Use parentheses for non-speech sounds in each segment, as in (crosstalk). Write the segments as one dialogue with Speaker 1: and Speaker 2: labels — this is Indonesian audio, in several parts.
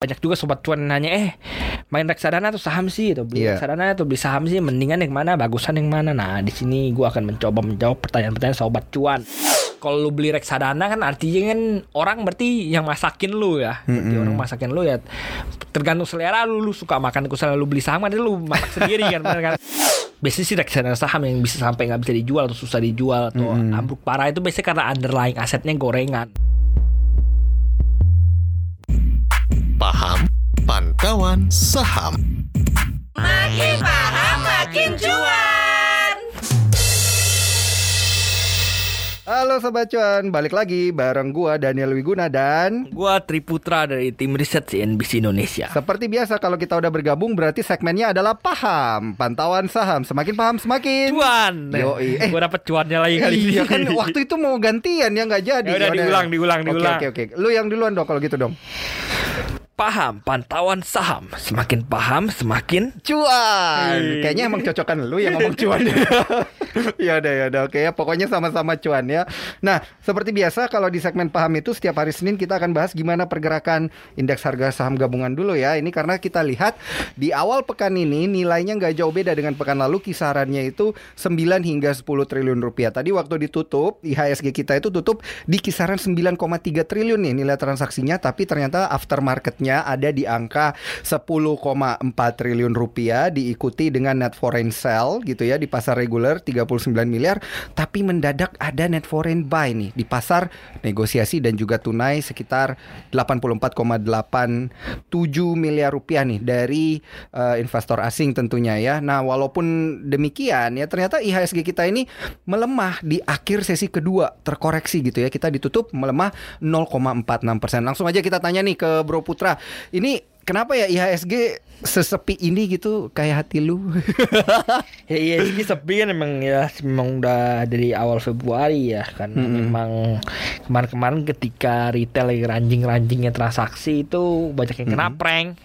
Speaker 1: banyak juga sobat cuan nanya eh main reksadana atau saham sih? Atau beli
Speaker 2: Iya.
Speaker 1: reksadana atau beli saham sih mendingan yang mana bagusan yang mana. Nah di sini gua akan mencoba menjawab pertanyaan-pertanyaan sobat cuan. Kalau lu beli reksadana kan artinya kan orang berarti yang masakin lu ya. Berarti
Speaker 2: Mm-mm.
Speaker 1: orang masakin lu ya. Tergantung selera lu lu suka makan misalnya lu beli saham kan lu masak sendiri kan bener kan? Biasanya sih reksadana saham yang bisa sampai nggak bisa dijual atau susah dijual atau
Speaker 2: Mm-mm.
Speaker 1: ambruk parah itu biasanya karena underlying asetnya gorengan
Speaker 3: Paham Pantauan Saham
Speaker 4: Makin paham makin cuan.
Speaker 2: Halo Sobat Cuan, balik lagi bareng gua Daniel Wiguna dan
Speaker 1: Gua Triputra dari tim riset CNBC Indonesia.
Speaker 2: seperti biasa kalau kita udah bergabung berarti segmennya adalah paham, pantauan saham. Semakin paham semakin
Speaker 1: Cuan.
Speaker 2: Yoi. Eh.
Speaker 1: Gua dapat cuannya lagi kali ini.
Speaker 2: Iya kan waktu itu mau gantian ya nggak jadi.
Speaker 1: Ya udah, diulang, diulang,
Speaker 2: Oke,
Speaker 1: diulang.
Speaker 2: Oke oke Lu yang duluan dong kalau gitu dong.
Speaker 1: Paham pantauan saham. Semakin paham semakin
Speaker 2: Cuan. Kayaknya emang cocokan lu yang ngomong cuan. (laughs) ya udah ya udah oke ya pokoknya sama-sama cuan ya. Nah, seperti biasa kalau di segmen paham itu setiap hari Senin kita akan bahas gimana pergerakan indeks harga saham gabungan dulu ya. Ini karena kita lihat di awal pekan ini nilainya nggak jauh beda dengan pekan lalu kisarannya itu 9 hingga 10 triliun rupiah. Tadi waktu ditutup IHSG kita itu tutup di kisaran 9,3 triliun nih nilai transaksinya tapi ternyata aftermarketnya ada di angka 10,4 triliun rupiah diikuti dengan net foreign sell gitu ya di pasar reguler 39 miliar tapi mendadak ada net foreign buy nih di pasar negosiasi dan juga tunai sekitar 84,87 miliar rupiah nih dari eh, investor asing tentunya ya. Nah, walaupun demikian ya ternyata IHSG kita ini melemah di akhir sesi kedua terkoreksi gitu ya. Kita ditutup melemah 0,46%. Langsung aja kita tanya nih ke Bro Putra. Ini kenapa ya IHSG sesepi ini gitu kayak hati lu? (laughs)
Speaker 1: Ya iya sih sepi kan emang ya memang udah dari awal Februari ya karena
Speaker 2: Mm-mm.
Speaker 1: memang kemarin-kemarin ketika retail lagi ranjing-ranjingnya transaksi itu banyak yang kena prank.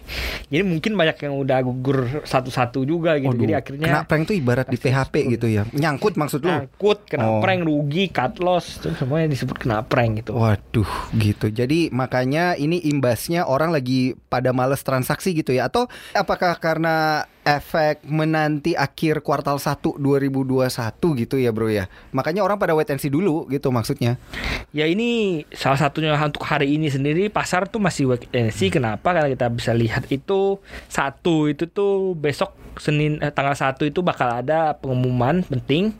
Speaker 1: Jadi mungkin banyak yang udah gugur satu-satu juga gitu.
Speaker 2: Waduh,
Speaker 1: Jadi akhirnya
Speaker 2: kena prank tuh ibarat di PHP gitu ya. Nyangkut maksud lu?
Speaker 1: nyangkut, kena
Speaker 2: Oh.
Speaker 1: prank, rugi, cut loss, itu semuanya disebut kena prank gitu.
Speaker 2: Waduh, gitu. Jadi makanya ini imbasnya orang lagi pada males transaksi gitu ya atau apakah karena efek menanti akhir kuartal 1 2021 gitu ya, Bro ya. Makanya orang pada wait and see dulu gitu maksudnya.
Speaker 1: Ya ini salah satunya untuk hari ini sendiri pasar tuh masih wait and see. Kenapa? Karena kita bisa lihat itu satu itu tuh besok Senin eh, tanggal 1 itu bakal ada pengumuman penting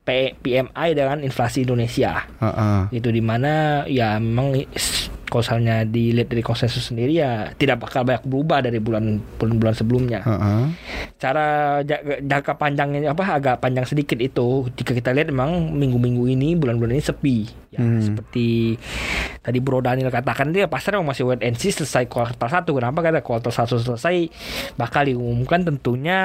Speaker 1: P- PMI dengan inflasi Indonesia.
Speaker 2: Heeh.
Speaker 1: Itu di mana ya memang misalnya dilihat dari konsensus sendiri ya tidak bakal banyak berubah dari bulan bulan-bulan sebelumnya.
Speaker 2: Heeh.
Speaker 1: Cara ja- jangka panjangnya apa agak panjang sedikit itu jika kita lihat memang minggu-minggu ini bulan-bulan ini sepi ya
Speaker 2: Hmm.
Speaker 1: seperti tadi Bro Daniel katakan dia pasar memang masih wait and see selesai kuartal 1 kenapa karena kuartal 1 selesai bakal diumumkan tentunya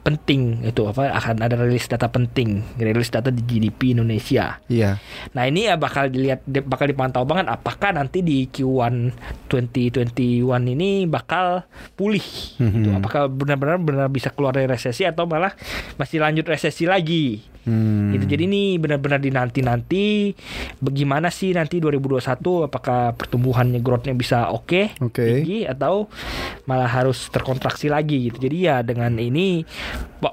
Speaker 1: penting itu apa akan ada rilis data penting rilis data di GDP Indonesia
Speaker 2: Iya.
Speaker 1: Nah ini ya bakal dilihat di- bakal dipantau banget apakah nanti di Q1 2021 ini bakal pulih gitu.
Speaker 2: Mhm.
Speaker 1: Apakah benar-benar benar bisa keluar dari resesi atau malah masih lanjut resesi lagi.
Speaker 2: Hmm.
Speaker 1: Gitu. Jadi ini benar-benar dinanti-nanti bagaimana sih nanti 2021 apakah pertumbuhannya growth-nya bisa oke
Speaker 2: Oke.
Speaker 1: tinggi atau malah harus terkontraksi lagi gitu. Jadi ya dengan ini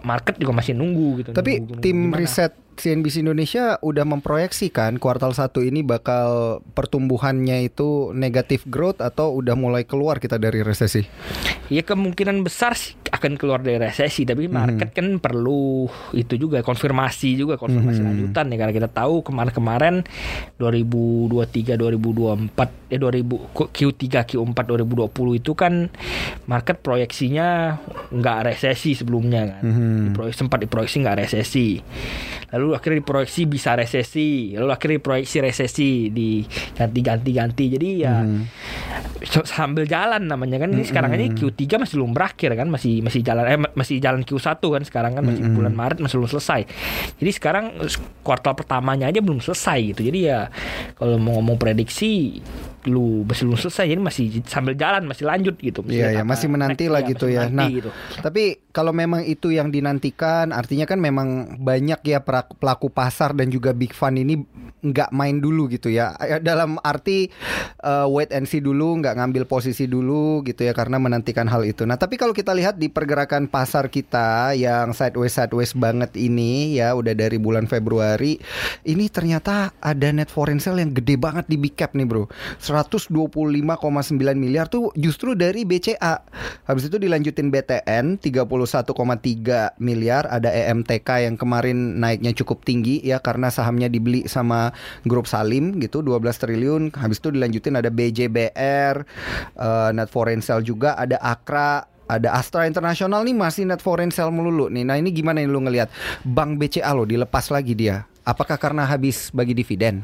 Speaker 1: market juga masih nunggu gitu.
Speaker 2: Tapi
Speaker 1: nunggu- nunggu
Speaker 2: tim
Speaker 1: gimana.
Speaker 2: riset CNBC Indonesia udah memproyeksikan kuartal 1 ini bakal pertumbuhannya itu negatif growth atau udah mulai keluar kita dari resesi.
Speaker 1: Ya kemungkinan besar sih akan keluar dari resesi tapi market kan perlu itu juga konfirmasi juga konfirmasi
Speaker 2: Mhm.
Speaker 1: lanjutan ya karena kita tahu kemarin-kemarin 2023 2024 eh 2000 Q3 Q4 2020 itu kan market proyeksinya nggak resesi sebelumnya kan.
Speaker 2: Mhm.
Speaker 1: Diproyeksi, sempat diproyeksi nggak resesi. Lalu akhirnya diproyeksi bisa resesi, lalu akhirnya diproyeksi resesi di ganti-ganti-ganti. Jadi ya so- sambil jalan namanya kan ini sekarang ini Q3 masih belum berakhir kan masih masih jalan eh ma- masih jalan Q1 kan sekarang kan masih
Speaker 2: Mm-mm.
Speaker 1: bulan Maret masih belum selesai. Jadi sekarang kuartal pertamanya aja belum selesai gitu. Jadi ya kalau mau ngomong prediksi lu belum selesai jadi masih sambil jalan masih lanjut gitu
Speaker 2: Iya ya, masih menanti lah
Speaker 1: iya,
Speaker 2: gitu
Speaker 1: masih
Speaker 2: ya. Nah,
Speaker 1: gitu.
Speaker 2: tapi kalau memang itu yang dinantikan, artinya kan memang banyak ya pelaku pasar dan juga big fund ini nggak main dulu gitu ya. Eh, Dalam arti eh, wait and see dulu, nggak ngambil posisi dulu gitu ya karena menantikan hal itu. Nah, tapi kalau kita lihat di pergerakan pasar kita yang sideways sideways banget ini ya, udah dari bulan Februari, ini ternyata ada net foreign sale yang gede banget di big cap nih bro 125,9 miliar tuh justru dari BCA Habis itu dilanjutin BTN 31,3 miliar Ada EMTK yang kemarin naiknya cukup tinggi ya Karena sahamnya dibeli sama grup Salim gitu 12 triliun Habis itu dilanjutin ada BJBR eh, Net foreign sale juga Ada Akra ada Astra Internasional nih masih net foreign sale melulu nih. Nah ini gimana nih lu ngelihat Bank BCA lo dilepas lagi dia? Apakah karena habis bagi dividen?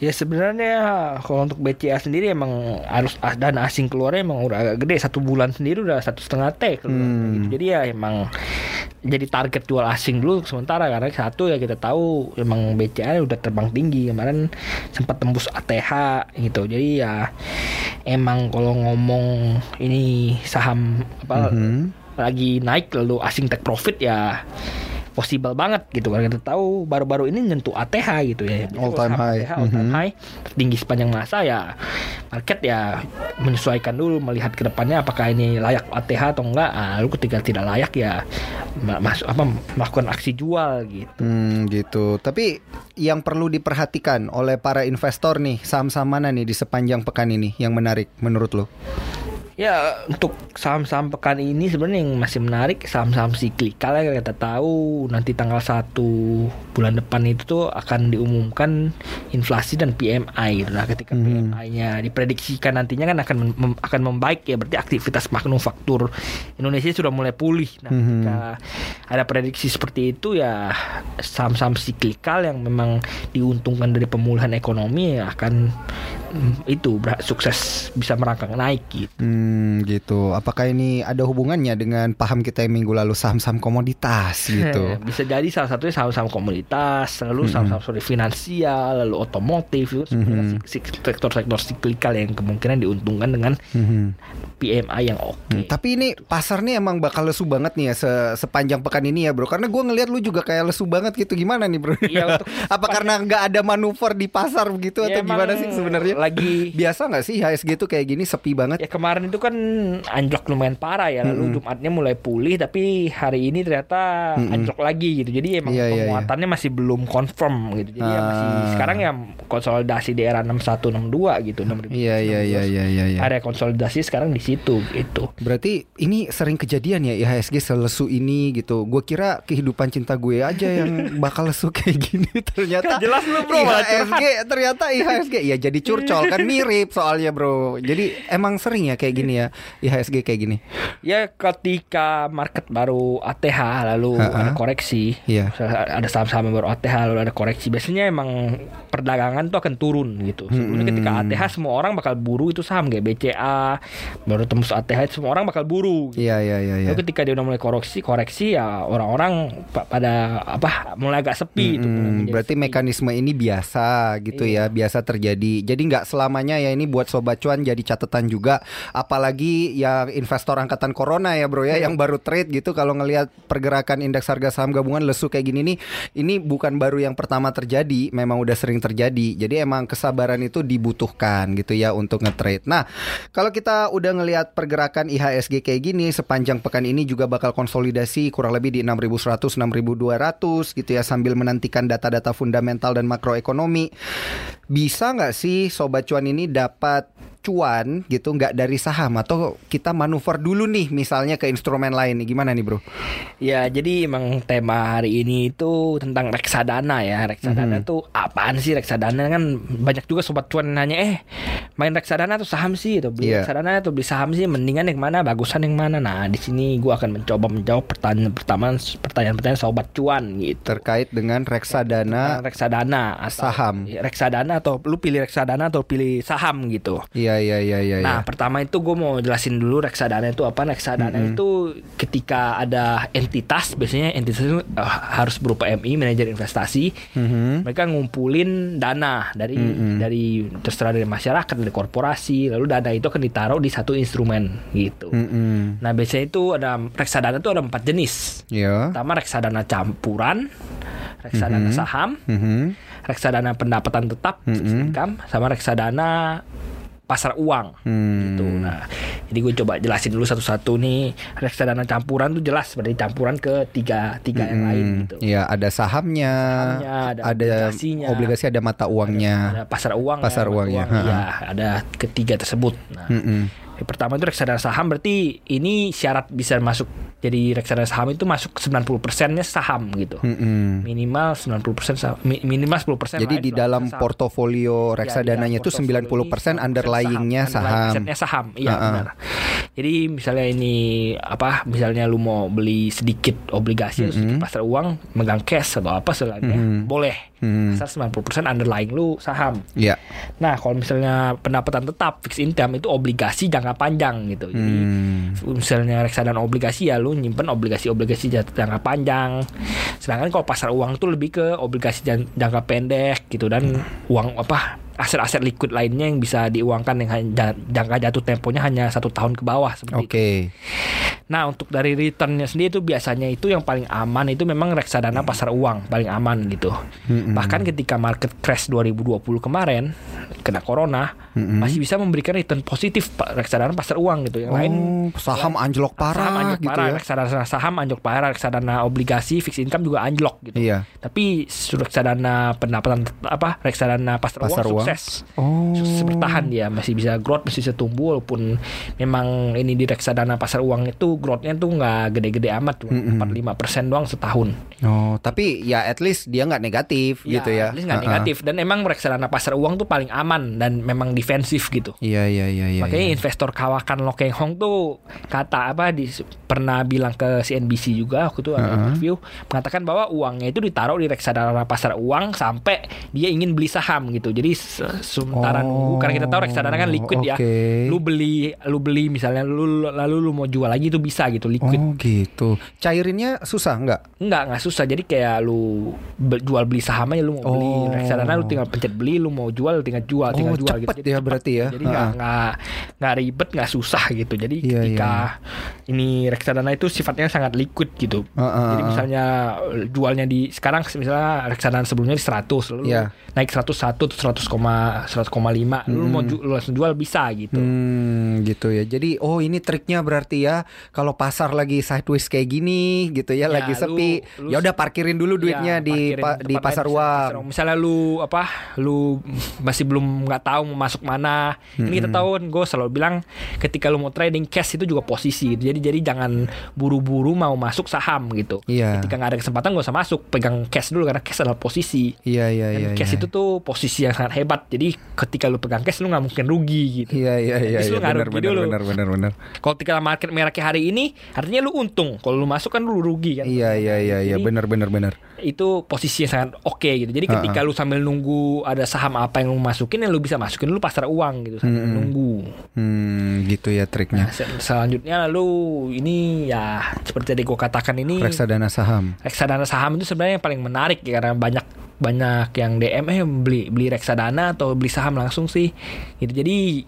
Speaker 1: Ya sebenarnya kalau untuk BCA sendiri emang harus dana asing keluarnya emang udah agak gede satu bulan sendiri udah satu setengah t keluar
Speaker 2: Hmm.
Speaker 1: gitu. Jadi ya emang jadi target jual asing dulu sementara karena satu ya kita tahu emang BCA udah terbang tinggi kemarin sempat tembus ATH gitu. Jadi ya emang kalau ngomong ini saham apa
Speaker 2: Mhm.
Speaker 1: lagi naik lalu asing take profit ya possible banget gitu karena kita tahu baru-baru ini nyentuh ATH gitu ya
Speaker 2: All time high.
Speaker 1: ATH all time
Speaker 2: Mhm.
Speaker 1: high tertinggi sepanjang masa ya market ya menyesuaikan dulu melihat ke depannya apakah ini layak ATH atau enggak ah, lalu ketika tidak layak ya ma- masuk apa melakukan aksi jual gitu
Speaker 2: Hmm gitu. Tapi yang perlu diperhatikan oleh para investor nih saham-saham mana nih di sepanjang pekan ini yang menarik menurut lo?
Speaker 1: Ya untuk saham-saham pekan ini sebenarnya yang masih menarik saham-saham siklikal ya kita tahu nanti tanggal 1 bulan depan itu tuh akan diumumkan inflasi dan PMI gitu. Nah, ketika
Speaker 2: Mhm.
Speaker 1: PMI-nya diprediksikan nantinya kan akan mem- akan membaik ya berarti aktivitas manufaktur Indonesia sudah mulai pulih. Nah,
Speaker 2: Mhm.
Speaker 1: ketika ada prediksi seperti itu ya saham-saham siklikal yang memang diuntungkan dari pemulihan ekonomi ya akan itu sukses bisa merangkak naik gitu.
Speaker 2: Hmm gitu. Apakah ini ada hubungannya dengan paham kita yang minggu lalu saham-saham komoditas gitu?
Speaker 1: Bisa jadi salah satunya saham-saham komoditas, lalu saham-saham sorry, finansial, lalu otomotif itu sik- sektor-sektor siklikal yang kemungkinan diuntungkan dengan
Speaker 2: Mhm.
Speaker 1: PMI yang oke.
Speaker 2: Hmm, tapi ini pasar nih emang bakal lesu banget nih ya se- sepanjang pekan ini ya bro Karena gue ngelihat lu juga kayak lesu banget gitu Gimana nih bro?
Speaker 1: Iya, untuk (laughs)
Speaker 2: Apa karena nggak ada manuver di pasar begitu
Speaker 1: Ya,
Speaker 2: atau gimana sih sebenarnya?
Speaker 1: Lagi (laughs)
Speaker 2: Biasa nggak sih HSG tuh kayak gini sepi banget?
Speaker 1: ya kemarin itu kan anjlok lumayan parah ya, lalu Jumatnya mulai pulih tapi hari ini ternyata anjlok lagi gitu. Jadi emang
Speaker 2: Iya, iya, iya.
Speaker 1: penguatannya masih belum confirm gitu. Jadi ya masih
Speaker 2: Ah.
Speaker 1: sekarang ya konsolidasi di era 6162 gitu 6000.
Speaker 2: Iya iya iya iya iya. iya.
Speaker 1: Area konsolidasi sekarang di situ gitu.
Speaker 2: Berarti ini sering kejadian ya IHSG selesu ini gitu. Gue kira kehidupan cinta gue aja yang (laughs) bakal lesu kayak gini. Ternyata
Speaker 1: Jelas lu, bro,
Speaker 2: IHSG ternyata IHSG ya jadi curcol kan (laughs) mirip soalnya bro. Jadi emang sering ya kayak gini ya IHSG kayak gini.
Speaker 1: Ya ketika market baru ATH lalu
Speaker 2: Ha-ha.
Speaker 1: ada koreksi,
Speaker 2: Iya.
Speaker 1: misalnya ada saham-saham baru ATH lalu ada koreksi, biasanya emang perdagangan tuh akan turun gitu. Sebelumnya
Speaker 2: Hmm.
Speaker 1: ketika ATH semua orang bakal buru itu saham kayak BCA, baru tembus ATH semua orang bakal buru. Gitu.
Speaker 2: Iya iya iya. iya.
Speaker 1: Lalu ketika dia udah mulai koreksi, koreksi ya orang-orang pa- pada apa mulai agak sepi itu. mulai
Speaker 2: Hmm, berarti
Speaker 1: sepi.
Speaker 2: mekanisme ini biasa gitu ya, biasa terjadi. Jadi nggak selamanya ya ini buat sobat cuan jadi catatan juga. Apalagi yang investor angkatan corona ya bro ya, yang baru trade gitu. Kalau ngelihat pergerakan indeks harga saham gabungan lesu kayak gini nih, ini bukan baru yang pertama terjadi, memang udah sering terjadi. Jadi emang kesabaran itu dibutuhkan gitu ya untuk nge-trade. Nah, kalau kita udah ngelihat pergerakan IHSG kayak gini sepanjang pekan ini juga bakal konsolidasi kurang lebih di 6100 6200 gitu ya sambil menantikan data-data fundamental dan makroekonomi. Bisa nggak sih sobat cuan ini dapat cuan gitu nggak dari saham atau kita manuver dulu nih misalnya ke instrumen lain nih gimana nih bro?
Speaker 1: Ya jadi emang tema hari ini itu tentang reksadana ya Reksadana
Speaker 2: Mhm.
Speaker 1: tuh apaan sih reksadana kan banyak juga sobat cuan nanya Eh main reksadana atau saham sih atau beli
Speaker 2: Iya.
Speaker 1: reksadana atau beli saham sih mendingan yang mana bagusan yang mana Nah di sini gua akan mencoba menjawab pertanyaan pertama pertanyaan-pertanyaan sobat cuan gitu
Speaker 2: Terkait dengan reksadana
Speaker 1: Tentang reksadana atau-
Speaker 2: saham.
Speaker 1: reksadana atau lu pilih reksadana atau pilih saham gitu.
Speaker 2: Iya iya iya iya.
Speaker 1: Nah,
Speaker 2: iya.
Speaker 1: pertama itu gue mau jelasin dulu reksadana itu apa. Reksadana itu ketika ada entitas, biasanya entitas itu eh, harus berupa MI, manajer investasi.
Speaker 2: Mhm.
Speaker 1: Mereka ngumpulin dana dari dari terserah dari masyarakat, dari korporasi, lalu dana itu akan ditaruh di satu instrumen gitu.
Speaker 2: Mm-mm.
Speaker 1: Nah, biasanya itu ada reksadana itu ada empat jenis.
Speaker 2: Iya.
Speaker 1: Pertama reksadana campuran, reksadana saham,
Speaker 2: Mhm.
Speaker 1: reksadana pendapatan tetap, fixed income, sama reksadana pasar uang
Speaker 2: Hmm.
Speaker 1: gitu. Nah, jadi gue coba jelasin dulu satu-satu nih. Reksadana campuran tuh jelas berarti campuran ke tiga tiga yang lain
Speaker 2: Hmm,
Speaker 1: gitu.
Speaker 2: Iya, ada sahamnya,
Speaker 1: Sahamnya, ada obligasinya.
Speaker 2: obligasi, ada mata uangnya.
Speaker 1: Ada pasar uang,
Speaker 2: Pasar uangnya,
Speaker 1: uang,
Speaker 2: ha-ha.
Speaker 1: iya, ada ketiga tersebut. Nah, yang pertama itu reksadana saham berarti ini syarat bisa masuk jadi reksadana saham itu masuk 90 persennya saham gitu.
Speaker 2: Mm-mm.
Speaker 1: Minimal 90 persen mi- minimal 10 persen.
Speaker 2: Jadi di dalam portofolio reksadananya itu 90% underlyingnya saham.
Speaker 1: Asetnya saham, iya
Speaker 2: Ha-ha.
Speaker 1: benar. Jadi misalnya ini apa? Misalnya lu mau beli sedikit obligasi atau sedikit pasar uang, megang cash atau apa selainnya, boleh.
Speaker 2: Mhm.
Speaker 1: Asal 90% underlying lu saham.
Speaker 2: Iya.
Speaker 1: Nah, kalau misalnya pendapatan tetap fixed income itu obligasi jangka panjang gitu. Jadi
Speaker 2: Hmm.
Speaker 1: misalnya reksadana obligasi ya lu nyimpen obligasi-obligasi jangka panjang. Sedangkan kalau pasar uang tuh lebih ke obligasi jan- jangka pendek gitu dan uang apa aset-aset liquid lainnya yang bisa diuangkan yang jangka jatuh temponya hanya satu tahun ke bawah seperti itu.
Speaker 2: Oke.
Speaker 1: Nah untuk dari returnnya sendiri itu biasanya itu yang paling aman itu memang reksadana pasar uang paling aman gitu. Bahkan ketika market crash 2020 kemarin kena corona masih bisa memberikan return positif Pak, reksadana pasar uang gitu. Yang lain
Speaker 2: Oh, saham anjlok
Speaker 1: saham
Speaker 2: parah
Speaker 1: anjlok
Speaker 2: gitu
Speaker 1: parah,
Speaker 2: ya.
Speaker 1: reksadana saham anjlok parah, reksadana obligasi fixed income juga anjlok gitu.
Speaker 2: Iya.
Speaker 1: Tapi reksadana pendapatan apa reksadana pasar,
Speaker 2: Pasar
Speaker 1: uang,
Speaker 2: uang.
Speaker 1: Sukses.
Speaker 2: Oh.
Speaker 1: Sukses bertahan dia masih bisa growth masih bisa tumbuh walaupun memang ini di reksadana pasar uang itu growthnya tuh nggak gede-gede amat cuma 4-5 persen doang setahun
Speaker 2: Oh, tapi ya at least dia nggak negatif gitu ya.
Speaker 1: at least nggak
Speaker 2: Ha-ha.
Speaker 1: negatif dan emang reksadana pasar uang tuh paling aman dan memang defensif gitu
Speaker 2: Iya iya iya iya.
Speaker 1: Makanya
Speaker 2: iya.
Speaker 1: investor kawakan Lo Keng Hong tuh kata apa di pernah bilang ke CNBC juga waktu itu ada interview mengatakan bahwa uangnya itu ditaruh di reksadana pasar uang sampai dia ingin beli saham gitu. Jadi sementara
Speaker 2: Oh,
Speaker 1: nunggu karena kita tahu reksadana kan liquid ya.
Speaker 2: oke.
Speaker 1: Lu beli lu beli misalnya lu lalu lu mau jual lagi itu bisa gitu liquid.
Speaker 2: Oh gitu. Cairinnya susah nggak?
Speaker 1: Enggak, enggak susah. Jadi kayak lu jual beli saham aja lu mau beli
Speaker 2: Oh.
Speaker 1: reksadana lu tinggal pencet beli, lu mau jual tinggal jual, tinggal
Speaker 2: Oh,
Speaker 1: jual
Speaker 2: cepet
Speaker 1: gitu.
Speaker 2: ya berarti ya.
Speaker 1: Jadi nggak nggak nggak ribet, nggak susah gitu. Jadi
Speaker 2: Iya,
Speaker 1: ketika ini reksadana itu sifatnya sangat liquid gitu.
Speaker 2: Ha-ha.
Speaker 1: Jadi misalnya jualnya di sekarang misalnya reksadana sebelumnya di 100 lalu
Speaker 2: Iya.
Speaker 1: naik 101 tuh 100, 100,5 lu mau ju- lu langsung jual bisa gitu.
Speaker 2: Hmm, gitu ya. Jadi oh ini triknya berarti ya kalau pasar lagi sideways kayak gini gitu ya,
Speaker 1: Ya,
Speaker 2: lagi
Speaker 1: lu-
Speaker 2: sepi. ya udah parkirin dulu duitnya
Speaker 1: Iya,
Speaker 2: di pa- di pasar uang.
Speaker 1: Misalnya lu apa, lu masih belum nggak tahu mau masuk mana. Ini kita tahu kan gue selalu bilang ketika lu mau trading cash itu juga posisi. gitu. Jadi jadi jangan buru-buru mau masuk saham gitu.
Speaker 2: Iya.
Speaker 1: Ketika nggak ada kesempatan gak usah masuk, pegang cash dulu karena cash adalah posisi.
Speaker 2: Iya iya
Speaker 1: Dan
Speaker 2: iya.
Speaker 1: cash
Speaker 2: iya.
Speaker 1: itu tuh posisi yang sangat hebat. Jadi ketika lu pegang cash lu nggak mungkin rugi gitu.
Speaker 2: Iya iya iya
Speaker 1: Jadi
Speaker 2: iya
Speaker 1: lu nggak rugi
Speaker 2: benar
Speaker 1: dulu.
Speaker 2: benar benar benar.
Speaker 1: Kalau ketika market merah kayak hari ini, artinya lu untung. Kalau lu masuk kan lu rugi kan.
Speaker 2: Iya iya iya iya benar benar benar.
Speaker 1: Itu posisi yang sangat oke gitu. Jadi ketika lu sambil nunggu ada saham apa yang lu masukin, ya lu bisa masukin dulu pasar uang gitu sambil nunggu.
Speaker 2: Hmm, gitu ya
Speaker 1: Nah,
Speaker 2: triknya.
Speaker 1: sel- selanjutnya lalu ini ya seperti tadi gue katakan ini
Speaker 2: Reksadana saham.
Speaker 1: reksadana saham itu sebenarnya yang paling menarik ya karena banyak banyak yang DM eh beli beli reksadana atau beli saham langsung sih gitu jadi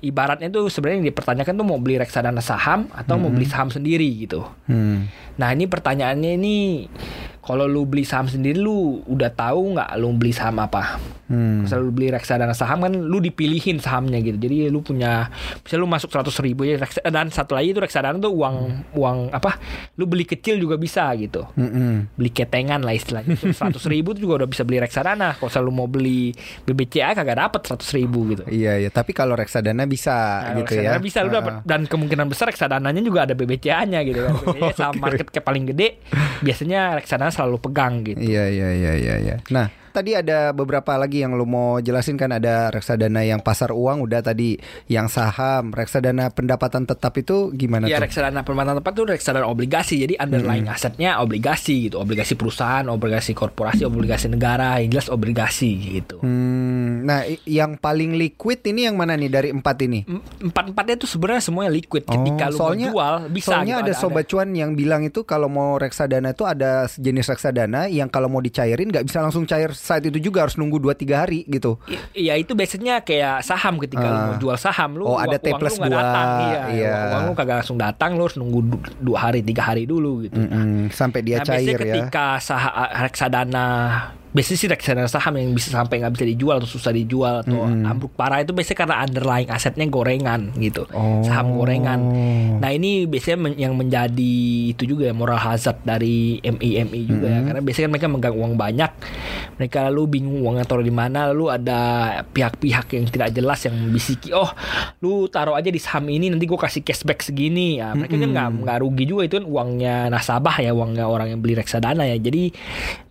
Speaker 1: ibaratnya tuh sebenarnya yang dipertanyakan tuh mau beli reksadana saham atau mau beli saham sendiri gitu
Speaker 2: Hmm.
Speaker 1: Nah ini pertanyaannya ini kalau lu beli saham sendiri lu udah tahu nggak lu beli saham apa?
Speaker 2: Hmm.
Speaker 1: Misal lu beli reksadana saham kan lu dipilihin sahamnya gitu. Jadi lu punya misal lu masuk 100 ribu ya reksa- dan satu lagi itu reksadana tuh uang uang apa? Lu beli kecil juga bisa gitu.
Speaker 2: Mm-mm.
Speaker 1: Beli ketengan lah istilahnya. 100 (laughs) ribu tuh juga udah bisa beli reksadana. Kalau misalnya lu mau beli BBCA kagak dapet 100 ribu gitu.
Speaker 2: Iya iya, tapi kalau reksadana bisa
Speaker 1: Nah,
Speaker 2: gitu
Speaker 1: reksadana
Speaker 2: ya.
Speaker 1: bisa lu dapet dan kemungkinan besar reksadananya juga ada BBCA-nya gitu kan. (laughs) BBCA saham market cap paling gede biasanya reksadana selalu pegang gitu.
Speaker 2: Iya iya iya iya iya. Nah, tadi ada beberapa lagi yang lu mau jelasin kan ada reksadana yang pasar uang udah tadi yang saham, reksadana pendapatan tetap itu gimana
Speaker 1: Ya
Speaker 2: tuh?
Speaker 1: reksadana permata tempat tuh reksadana obligasi. Jadi underlying asetnya obligasi gitu. Obligasi perusahaan obligasi korporasi obligasi negara. Yang jelas obligasi gitu.
Speaker 2: Hmm, nah yang paling liquid ini yang mana nih dari empat ini?
Speaker 1: empat empatnya tuh sebenarnya semuanya liquid. Ketika lu mau jual bisa
Speaker 2: Oh, soalnya
Speaker 1: gitu,
Speaker 2: ada, sobat cuan yang bilang itu kalau mau reksadana itu ada jenis reksadana yang kalau mau dicairin nggak bisa langsung cair saat itu juga harus nunggu 2-3 hari gitu.
Speaker 1: Iya itu biasanya kayak saham ketika lu
Speaker 2: Ah.
Speaker 1: mau jual saham lu
Speaker 2: Oh, ada T plus dua,
Speaker 1: iya,
Speaker 2: iya.
Speaker 1: uang, uang lu kagak langsung datang lu harus nunggu du- dua hari tiga hari dulu gitu
Speaker 2: Mm-mm, sampai dia
Speaker 1: nah,
Speaker 2: cair
Speaker 1: biasanya
Speaker 2: ya.
Speaker 1: ketika sah reksadana biasanya sih reksadana saham yang bisa sampai nggak bisa dijual atau susah dijual atau ambruk parah itu biasanya karena underlying asetnya gorengan gitu.
Speaker 2: Oh.
Speaker 1: saham gorengan. Nah ini biasanya men- yang menjadi itu juga ya moral hazard dari MI-MI juga ya. Karena biasanya kan mereka megang uang banyak. Mereka lalu bingung uangnya taruh di mana lalu ada pihak-pihak yang tidak jelas yang bisiki oh lu taruh aja di saham ini nanti gue kasih cashback segini. Ya mereka kan nggak nggak rugi juga itu kan uangnya nasabah ya uangnya orang yang beli reksadana ya. Jadi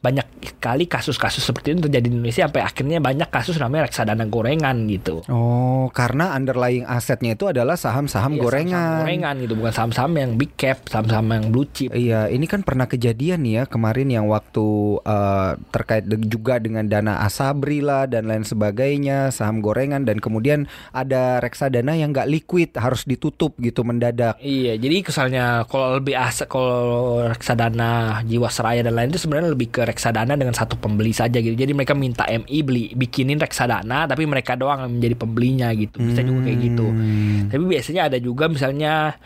Speaker 1: banyak sekali kasus-kasus seperti itu terjadi di Indonesia sampai akhirnya banyak kasus namanya reksadana gorengan gitu
Speaker 2: Oh, karena underlying asetnya itu adalah saham-saham
Speaker 1: Iya,
Speaker 2: gorengan.
Speaker 1: saham-saham gorengan gitu bukan saham-saham yang big cap saham-saham yang blue chip
Speaker 2: Iya, ini kan pernah kejadian nih ya kemarin yang waktu eh, terkait juga dengan dana asabri lah dan lain sebagainya, saham gorengan dan kemudian ada reksadana yang nggak liquid harus ditutup gitu mendadak.
Speaker 1: Iya, jadi kesalnya kalau lebih aset kalau reksadana jiwasraya dan lain itu sebenarnya lebih ke reksadana dengan satu pembeli saja gitu. Jadi mereka minta MI beli bikinin reksadana tapi mereka doang yang menjadi pembelinya gitu. Bisa juga kayak gitu.
Speaker 2: Hmm.
Speaker 1: Tapi biasanya ada juga misalnya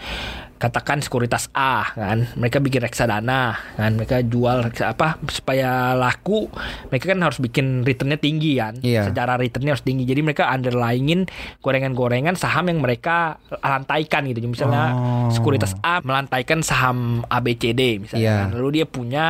Speaker 1: katakan sekuritas A kan mereka bikin reksadana kan mereka jual apa supaya laku mereka kan harus bikin returnnya tinggi kan
Speaker 2: Iya.
Speaker 1: secara returnnya harus tinggi jadi mereka underlyingin gorengan-gorengan saham yang mereka lantaikan gitu misalnya
Speaker 2: Oh.
Speaker 1: sekuritas A melantaikan saham ABCD misalnya
Speaker 2: Iya.
Speaker 1: kan. lalu dia punya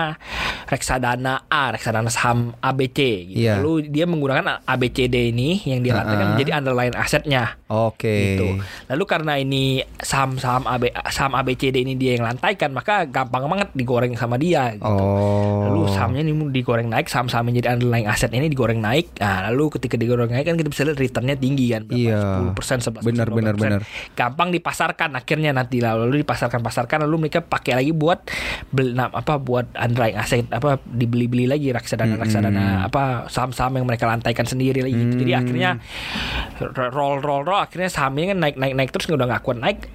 Speaker 1: reksadana A reksadana saham ABC gitu
Speaker 2: Iya.
Speaker 1: lalu dia menggunakan ABCD ini yang dia lantaikan
Speaker 2: Uh-uh.
Speaker 1: menjadi underlying asetnya
Speaker 2: Oke.
Speaker 1: gitu. Lalu karena ini saham-saham AB, saham ABCD ini dia yang lantaikan, maka gampang banget digoreng sama dia. Gitu.
Speaker 2: Oh.
Speaker 1: Lalu sahamnya ini digoreng naik, saham-saham yang jadi underlying aset ini digoreng naik. Nah, lalu ketika digoreng naik kan kita bisa lihat returnnya tinggi kan,
Speaker 2: Iya.
Speaker 1: 10%, 11%,
Speaker 2: Benar, benar,
Speaker 1: 12%.
Speaker 2: benar.
Speaker 1: Gampang dipasarkan akhirnya nanti lalu dipasarkan-pasarkan lalu mereka pakai lagi buat beli apa buat underlying aset apa dibeli-beli lagi reksadana-reksadana apa saham-saham yang mereka lantaikan sendiri lagi gitu. Jadi
Speaker 2: Hmm.
Speaker 1: akhirnya roll roll roll akhirnya sahamnya kan naik naik naik terus udah nggak kuat naik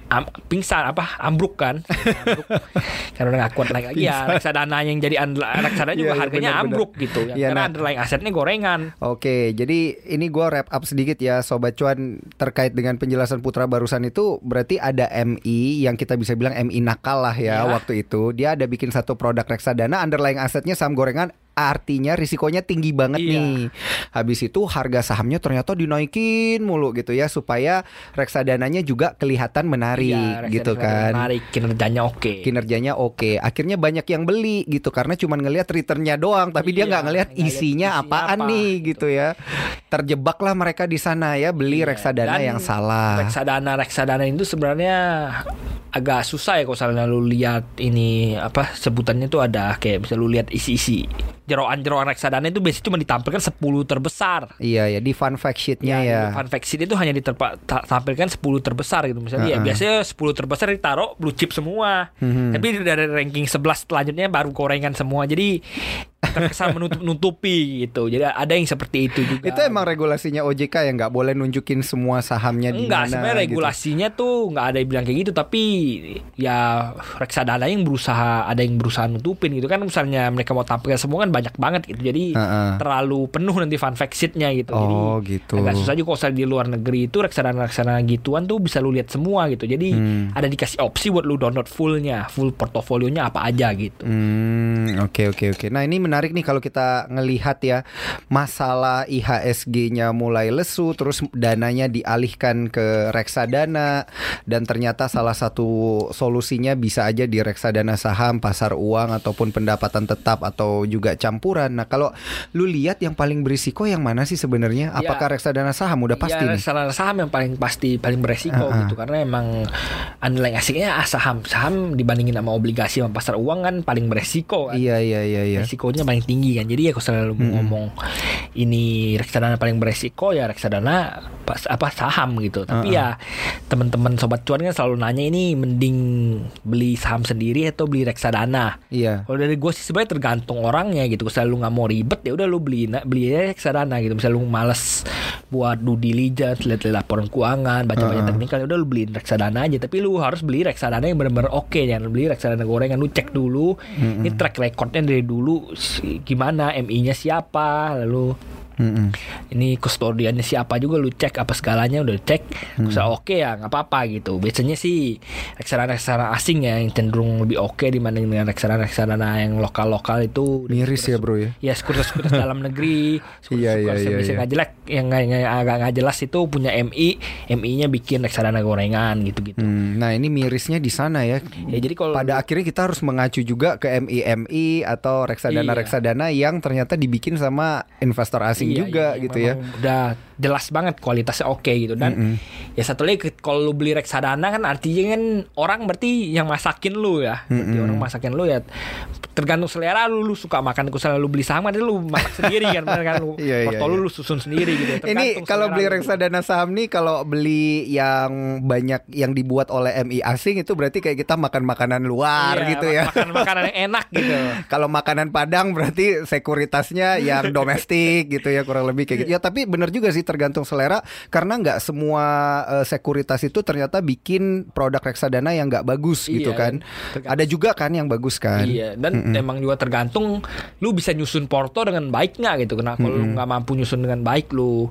Speaker 1: pingsan apa ambruk kan (laughs) ambruk. (laughs) karena udah nggak kuat lagi ya reksadana yang jadi reksadana juga
Speaker 2: Iya, iya,
Speaker 1: harganya
Speaker 2: benar.
Speaker 1: ambruk gitu ya
Speaker 2: Iya,
Speaker 1: karena
Speaker 2: nah.
Speaker 1: underlying asetnya gorengan
Speaker 2: Oke, jadi ini gua wrap up sedikit ya Sobat Cuan terkait dengan penjelasan Putra barusan itu berarti ada MI yang kita bisa bilang MI nakal lah ya
Speaker 1: Ya.
Speaker 2: waktu itu Dia ada bikin satu produk reksadana underlying asetnya saham gorengan Artinya risikonya tinggi banget
Speaker 1: Iya.
Speaker 2: nih Habis itu harga sahamnya ternyata dinaikin mulu gitu ya Supaya reksadananya juga kelihatan menarik
Speaker 1: Iya,
Speaker 2: gitu kan
Speaker 1: menarik kinerjanya oke
Speaker 2: kinerjanya oke. Akhirnya banyak yang beli gitu karena cuman ngelihat returnnya doang, tapi dia
Speaker 1: Iya,
Speaker 2: nggak ngelihat
Speaker 1: nggak lihat
Speaker 2: isinya
Speaker 1: isinya
Speaker 2: apaan
Speaker 1: apa,
Speaker 2: nih
Speaker 1: gitu.
Speaker 2: gitu ya. Terjebaklah mereka di sana ya beli
Speaker 1: Iya,
Speaker 2: reksadana
Speaker 1: dan
Speaker 2: yang salah.
Speaker 1: reksadana reksadana itu sebenarnya agak susah ya kalau misalnya lu lihat ini apa sebutannya tuh ada kayak bisa lu lihat isi-isi jeroan-jeroan reksadana itu biasanya cuma ditampilkan 10 terbesar
Speaker 2: Iya ya di fun fact sheetnya ya.
Speaker 1: di fun fact sheet itu hanya ditampilkan 10 terbesar gitu misalnya ya
Speaker 2: Uh-uh.
Speaker 1: biasanya 10 terbesar ditaruh blue chip semua
Speaker 2: Mhm.
Speaker 1: tapi dari ranking 11 selanjutnya baru gorengan semua jadi terkesan menutup-nutupi gitu jadi ada yang seperti itu juga
Speaker 2: Itu emang regulasinya OJK yang nggak boleh nunjukin semua sahamnya di
Speaker 1: Enggak, sebenarnya
Speaker 2: gitu.
Speaker 1: regulasinya tuh nggak ada yang bilang kayak gitu, tapi ya reksadana yang berusaha ada yang berusaha nutupin gitu kan, misalnya mereka mau tampilkan semua kan banyak banget gitu, jadi
Speaker 2: Heeh.
Speaker 1: terlalu penuh nanti fun fact sheet-nya gitu,
Speaker 2: Oh,
Speaker 1: jadi
Speaker 2: gitu.
Speaker 1: agak susah juga kalau di luar negeri itu reksadana-reksadana gituan tuh bisa lu lihat semua gitu, jadi
Speaker 2: Hmm.
Speaker 1: ada dikasih opsi buat lu download fullnya, full portofolionya apa aja gitu.
Speaker 2: Hmm, oke oke oke. Nah, ini menarik nih kalau kita ngelihat ya masalah IHSG-nya mulai lesu terus dananya dialihkan ke reksadana dan ternyata salah satu solusinya bisa aja di reksadana saham, pasar uang ataupun pendapatan tetap atau juga campuran. Nah, kalau lu lihat yang paling berisiko yang mana sih sebenarnya?
Speaker 1: Ya.
Speaker 2: Apakah reksadana saham udah pasti
Speaker 1: ya, reksadana saham yang paling pasti paling beresiko
Speaker 2: Uh-uh.
Speaker 1: gitu karena emang underlying asiknya ah, saham saham dibandingin sama obligasi sama pasar uang kan paling beresiko kan.
Speaker 2: Iya, iya, iya, iya.
Speaker 1: Resikonya paling tinggi kan. Jadi ya kalau selalu mau ngomong ini reksadana paling beresiko ya reksadana pas apa saham gitu. Tapi ya teman-teman sobat cuan kan selalu nanya ini mending beli saham sendiri atau beli reksadana.
Speaker 2: Iya.
Speaker 1: Kalau dari gue sih sebenarnya tergantung orangnya gitu. Kalau lu nggak mau ribet ya udah lu beli beli aja reksadana gitu. Misalnya lu males buat due diligence, lihat laporan keuangan, baca-baca
Speaker 2: Uh-uh.
Speaker 1: teknikal ya udah lu beliin reksadana aja. Tapi lu harus beli reksadana yang benar-benar oke jangan beli reksadana gorengan. Lu cek dulu ini track recordnya dari dulu gimana, MI-nya siapa, lalu
Speaker 2: Mm-mm.
Speaker 1: ini kustodiannya siapa juga lu cek apa segalanya udah cek bisa oke ya nggak apa-apa gitu biasanya sih reksadana reksadana asing ya yang cenderung lebih oke dibanding dengan reksadana reksadana yang lokal lokal itu
Speaker 2: Miris ya, Bro ya.
Speaker 1: ya sekuritas sekuritas (laughs) dalam negeri
Speaker 2: Iya, iya,
Speaker 1: sekuritas
Speaker 2: iya,
Speaker 1: yang bisa
Speaker 2: iya.
Speaker 1: nggak jelek yang agak nggak jelas itu punya MI MI-nya bikin reksadana gorengan gitu gitu
Speaker 2: Hmm, nah, ini mirisnya di sana ya.
Speaker 1: ya jadi kalau
Speaker 2: Pada akhirnya kita harus mengacu juga ke MI-MI atau reksadana-reksadana yang ternyata dibikin sama investor asing
Speaker 1: Iya,
Speaker 2: juga
Speaker 1: iya,
Speaker 2: gitu ya.
Speaker 1: Udah jelas banget kualitasnya oke gitu dan
Speaker 2: Mm-mm.
Speaker 1: ya satu lagi kalau lu beli reksadana kan artinya kan orang berarti yang masakin lu ya. Berarti
Speaker 2: Mm-mm.
Speaker 1: orang masakin lu ya tergantung selera lu lu suka makan misalnya lu beli saham kan lu masak sendiri kan bener kan lu (laughs)
Speaker 2: Iya, iya,
Speaker 1: porto lu lu susun sendiri gitu.
Speaker 2: Ini kalau beli reksadana saham nih kalau beli yang banyak yang dibuat oleh MI asing itu berarti kayak kita makan makanan luar
Speaker 1: Iya,
Speaker 2: gitu ya.
Speaker 1: Makan makanan yang (laughs) enak gitu.
Speaker 2: Kalau makanan Padang berarti sekuritasnya yang domestik gitu ya kurang lebih kayak gitu. Ya tapi bener juga sih tergantung selera karena nggak semua eh, sekuritas itu ternyata bikin produk reksadana yang nggak bagus gitu
Speaker 1: Iya,
Speaker 2: kan.
Speaker 1: tergantung.
Speaker 2: Ada juga kan yang bagus kan.
Speaker 1: Iya, dan emang juga tergantung lu bisa nyusun porto dengan baik nggak gitu. Karena kalau lu nggak mampu nyusun dengan baik, lu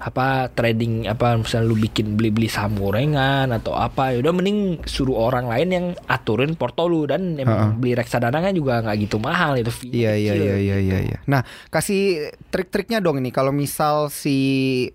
Speaker 1: apa trading apa misalnya lu bikin beli-beli saham gorengan atau apa, ya udah mending suruh orang lain yang aturin porto lu dan emang beli reksadana kan juga nggak gitu mahal itu.
Speaker 2: Iya iya iya iya iya. iya. Nah kasih trik-triknya dong ini kalau misal si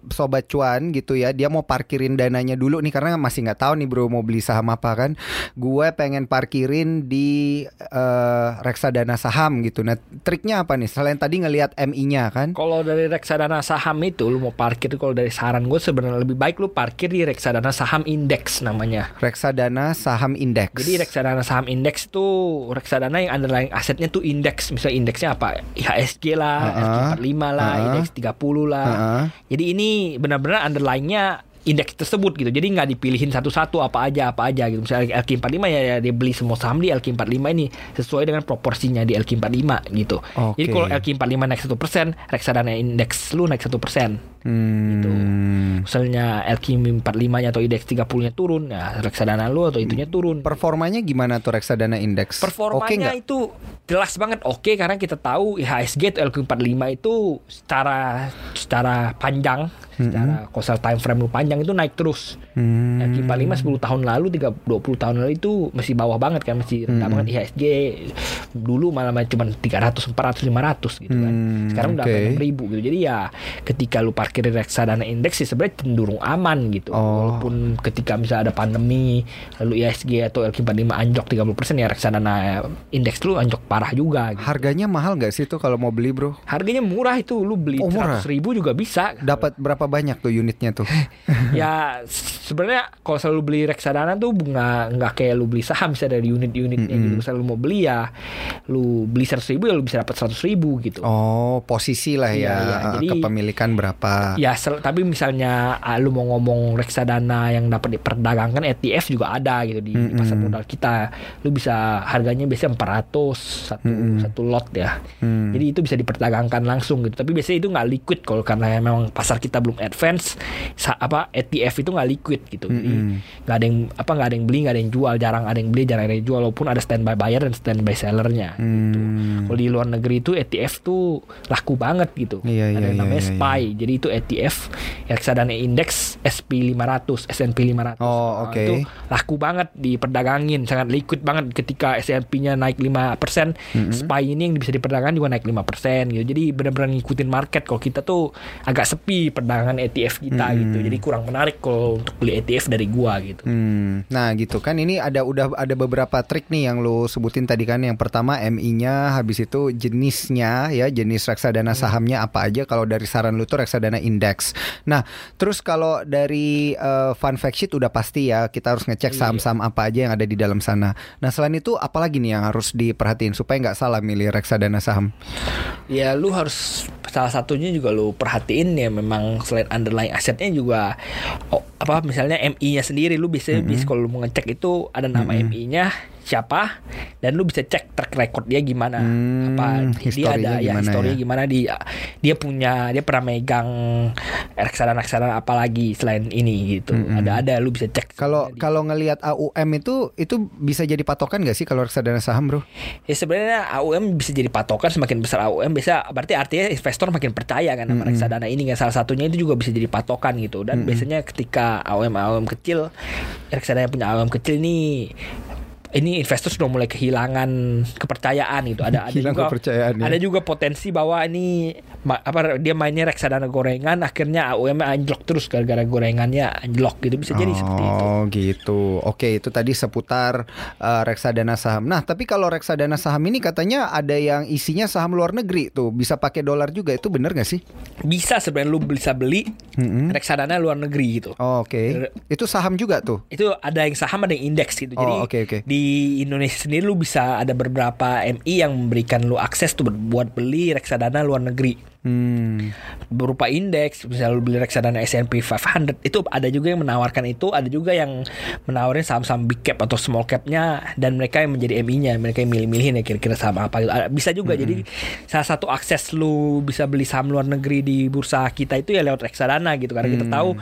Speaker 2: sobat cuan gitu ya dia mau parkirin dananya dulu nih karena masih nggak tahu nih bro mau beli saham apa kan. Gue pengen parkirin di eh, reksadana saham gitu. Nah triknya apa nih? Selain tadi ngelihat MI-nya kan?
Speaker 1: Kalau dari reksadana saham itu lu mau parkir kalau dari saran gue sebenarnya lebih baik lu parkir di reksadana saham indeks namanya.
Speaker 2: Reksadana saham indeks.
Speaker 1: Jadi reksadana saham indeks itu reksadana yang underlying asetnya tuh indeks. Misalnya indeksnya apa? IHSG lah,
Speaker 2: Uh-uh.
Speaker 1: LQ45 lah,
Speaker 2: Uh-uh.
Speaker 1: indeks 30 lah.
Speaker 2: Uh-uh.
Speaker 1: Jadi ini benar-benar underlyingnya indeks tersebut gitu. Jadi nggak dipilihin satu-satu apa aja apa aja gitu. Misalnya LQ45 ya, ya dia beli semua saham di LQ45 ini sesuai dengan proporsinya di LQ45 gitu. Jadi
Speaker 2: Oke.
Speaker 1: kalau LQ45 naik 1%, reksadana indeks lu naik 1%.
Speaker 2: Hmm.
Speaker 1: Gitu. Misalnya LQ45-nya atau indeks 30-nya turun, ya reksadana lu atau itunya turun.
Speaker 2: Performanya gimana tuh reksadana indeks?
Speaker 1: Performanya
Speaker 2: nggak?
Speaker 1: itu jelas banget oke karena kita tahu IHSG atau LQ45 itu secara secara panjang, secara causal time frame lu panjang itu naik terus.
Speaker 2: Hmm.
Speaker 1: LQ45 10 tahun lalu, 3, 20 tahun lalu itu masih bawah banget kan, masih rendah
Speaker 2: Hmm.
Speaker 1: banget IHSG. Dulu malah cuma 300, 400, 500 gitu kan.
Speaker 2: Hmm,
Speaker 1: Sekarang udah sampai 6000 gitu. Jadi ya ketika lu parkir di reksadana indeks sih sebenarnya cenderung aman gitu.
Speaker 2: Oh.
Speaker 1: Walaupun ketika misalnya ada pandemi lalu IHSG atau LQ45 anjlok 30% ya reksadana indeks lu anjlok parah juga gitu.
Speaker 2: Harganya mahal nggak sih tuh kalau mau beli bro?
Speaker 1: Harganya murah itu lu beli
Speaker 2: Oh, murah.
Speaker 1: 100 ribu juga bisa.
Speaker 2: Dapat berapa banyak tuh unitnya tuh? (laughs)
Speaker 1: ya sebenarnya kalau selalu beli reksadana tuh nggak nggak kayak lu beli saham bisa dari unit-unitnya gitu. Misalnya lu mau beli ya lu beli 100 ribu ya lu bisa dapat 100 ribu gitu.
Speaker 2: Oh, posisi lah
Speaker 1: Iya,
Speaker 2: ya.
Speaker 1: iya.
Speaker 2: eh,
Speaker 1: Jadi-
Speaker 2: kepemilikan berapa?
Speaker 1: Ya, tapi misalnya ah, lu mau ngomong reksadana yang dapat diperdagangkan ETF juga ada gitu di, di pasar modal kita. Lu bisa harganya biasanya 400 satu satu lot ya.
Speaker 2: Hmm.
Speaker 1: Jadi itu bisa diperdagangkan langsung gitu. Tapi biasanya itu nggak liquid kalau karena memang pasar kita belum advance. sa- apa ETF itu nggak liquid gitu. Jadi
Speaker 2: Mm-mm.
Speaker 1: nggak ada yang apa nggak ada yang beli nggak ada yang jual jarang ada yang beli jarang ada yang jual walaupun ada standby buyer dan standby sellernya. Gitu.
Speaker 2: Hmm.
Speaker 1: Kalau di luar negeri itu ETF tuh laku banget gitu.
Speaker 2: Iya,
Speaker 1: ada
Speaker 2: iya,
Speaker 1: yang namanya
Speaker 2: iya, iya,
Speaker 1: SPY. Jadi itu ETF reksadana indeks SP 500, S&P 500.
Speaker 2: Oh,
Speaker 1: Nah,
Speaker 2: oke.
Speaker 1: Itu laku banget diperdagangin, sangat liquid banget ketika S&P-nya naik 5%, SPY ini yang bisa diperdagangkan juga naik 5% gitu. Jadi benar-benar ngikutin market. Kalau kita tuh agak sepi perdagangan kekurangan ETF kita
Speaker 2: Hmm.
Speaker 1: gitu. Jadi kurang menarik kalau untuk beli ETF dari gua gitu.
Speaker 2: Hmm, nah gitu kan ini ada udah ada beberapa trik nih yang lo sebutin tadi kan yang pertama MI-nya habis itu jenisnya ya jenis reksadana sahamnya apa aja kalau dari saran lu tuh reksadana indeks. Nah terus kalau dari eh, fun fact sheet udah pasti ya kita harus ngecek saham-saham apa aja yang ada di dalam sana. Nah selain itu apalagi nih yang harus diperhatiin supaya nggak salah milih reksadana saham.
Speaker 1: Ya lu harus salah satunya juga lu perhatiin ya memang selain underlying asetnya juga oh, apa misalnya MI-nya sendiri lu bisa bisa kalau lu mau ngecek itu ada nama MI-nya siapa dan lu bisa cek track record dia gimana.
Speaker 2: Hmm,
Speaker 1: apa dia ada ya historinya
Speaker 2: ya?
Speaker 1: gimana dia dia punya dia pernah megang reksadana-reksadana apa lagi selain ini gitu. Ada ada lu bisa cek.
Speaker 2: Kalau kalau ngelihat AUM itu itu bisa jadi patokan gak sih kalau reksadana saham bro?
Speaker 1: Ya sebenarnya AUM bisa jadi patokan semakin besar AUM bisa berarti artinya investor makin percaya kan sama reksadana ini kan? Salah satunya itu juga bisa jadi patokan gitu. Dan biasanya ketika AUM AUM kecil. Reksadana punya AUM kecil nih ini investor sudah mulai kehilangan kepercayaan gitu ada ada
Speaker 2: Hilang
Speaker 1: juga
Speaker 2: kepercayaan ya.
Speaker 1: ada juga potensi bahwa ini apa dia mainnya reksadana gorengan akhirnya AUM anjlok terus gara-gara gorengannya anjlok gitu bisa jadi seperti itu
Speaker 2: Oh gitu. Oke itu tadi seputar uh, reksadana saham. Nah tapi kalau reksadana saham ini katanya ada yang isinya saham luar negeri tuh bisa pakai dolar juga itu bener gak sih?
Speaker 1: bisa sebenarnya lu bisa beli reksadana luar negeri gitu
Speaker 2: Oh, Oke. Itu saham juga tuh.
Speaker 1: itu ada yang saham ada yang indeks gitu. Jadi
Speaker 2: Oh, oke, oke.
Speaker 1: di Indonesia sendiri lu bisa ada beberapa MI yang memberikan lu akses tuh buat beli reksadana luar negeri.
Speaker 2: Hmm.
Speaker 1: berupa indeks misalnya lu beli reksadana S&P 500 itu ada juga yang menawarkan itu ada juga yang menawarin saham-saham big cap atau small capnya dan mereka yang menjadi MI-nya mereka yang milih-milihin ya kira-kira saham apa gitu. Bisa juga jadi salah satu akses lu bisa beli saham luar negeri di bursa kita itu ya lewat reksadana gitu karena kita tahu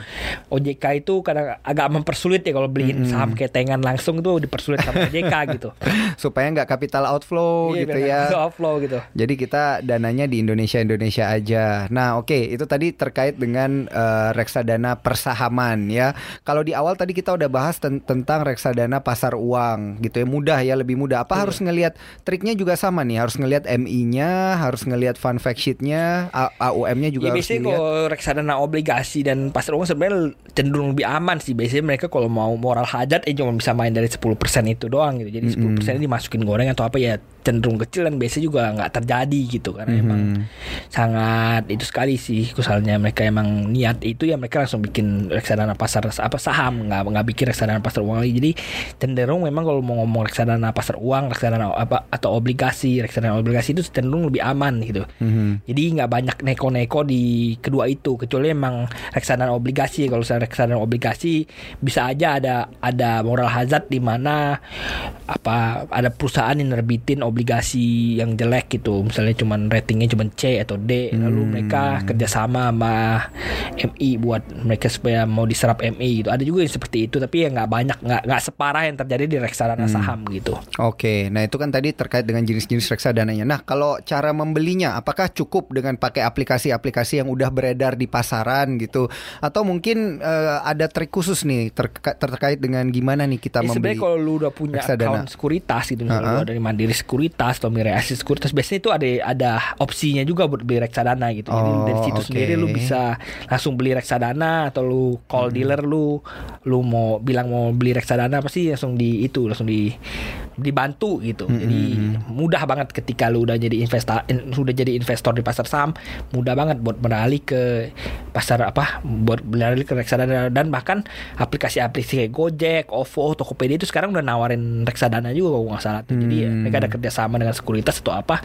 Speaker 1: OJK itu kadang agak mempersulit ya kalau beliin saham ketengan langsung itu dipersulit sama OJK (laughs) gitu.
Speaker 2: Supaya nggak capital outflow
Speaker 1: Iya,
Speaker 2: gitu ya.
Speaker 1: outflow gitu.
Speaker 2: Jadi kita dananya di Indonesia Indonesia aja. Nah, oke, itu tadi terkait dengan eh, reksadana persahaman ya. Kalau di awal tadi kita udah bahas ten- tentang reksadana pasar uang gitu ya. Mudah ya, lebih mudah. Apa harus ngelihat triknya juga sama nih? Harus ngelihat MI-nya, harus ngelihat fun fact sheet-nya, AUM-nya juga
Speaker 1: ya
Speaker 2: harus
Speaker 1: biasanya kalau reksadana obligasi dan pasar uang sebenarnya cenderung lebih aman sih. Biasanya mereka kalau mau moral hajat eh cuma bisa main dari 10% itu doang gitu. Jadi 10% ini dimasukin goreng atau apa ya cenderung kecil dan biasanya juga nggak terjadi gitu karena emang sangat itu sekali sih misalnya mereka emang niat itu ya mereka langsung bikin reksadana pasar apa saham nggak nggak bikin reksadana pasar uang lagi. Jadi cenderung memang kalau mau ngomong reksadana pasar uang reksadana apa atau obligasi reksadana obligasi itu cenderung lebih aman gitu.
Speaker 2: Mhm.
Speaker 1: jadi nggak banyak neko-neko di kedua itu kecuali emang reksadana obligasi. Kalau saya reksadana obligasi bisa aja ada ada moral hazard di mana apa ada perusahaan yang nerbitin obligasi yang jelek gitu misalnya cuman ratingnya cuman C atau D lalu mereka kerjasama sama MI buat mereka supaya mau diserap MI gitu ada juga yang seperti itu tapi ya nggak banyak nggak nggak separah yang terjadi di reksadana saham gitu
Speaker 2: Oke, nah itu kan tadi terkait dengan jenis-jenis reksadananya. Nah, kalau cara membelinya, apakah cukup dengan pakai aplikasi-aplikasi yang udah beredar di pasaran gitu, atau mungkin eh, ada trik khusus nih terka- terkait dengan gimana nih kita
Speaker 1: Ya,
Speaker 2: membeli?
Speaker 1: sebenarnya kalau lu udah punya
Speaker 2: reksadana.
Speaker 1: account sekuritas gitu misalnya lu ada di Mandiri Sekuritas atau Mirai Asis Sekuritas biasanya itu ada ada opsinya juga buat beli reksadana gitu. Jadi
Speaker 2: Oh,
Speaker 1: dari situ
Speaker 2: oke.
Speaker 1: sendiri lu bisa langsung beli reksadana atau lu call dealer lu lu mau bilang mau beli reksadana pasti langsung di itu langsung di dibantu gitu. Jadi mudah banget ketika lu udah jadi investa in- sudah jadi investor di pasar saham, mudah banget buat beralih ke pasar apa buat beralih ke reksadana dan bahkan aplikasi-aplikasi kayak Gojek, OVO, Tokopedia itu sekarang udah nawarin reksadana juga kalau nggak salah. Jadi
Speaker 2: Hmm.
Speaker 1: mereka ada kerjasama dengan sekuritas atau apa,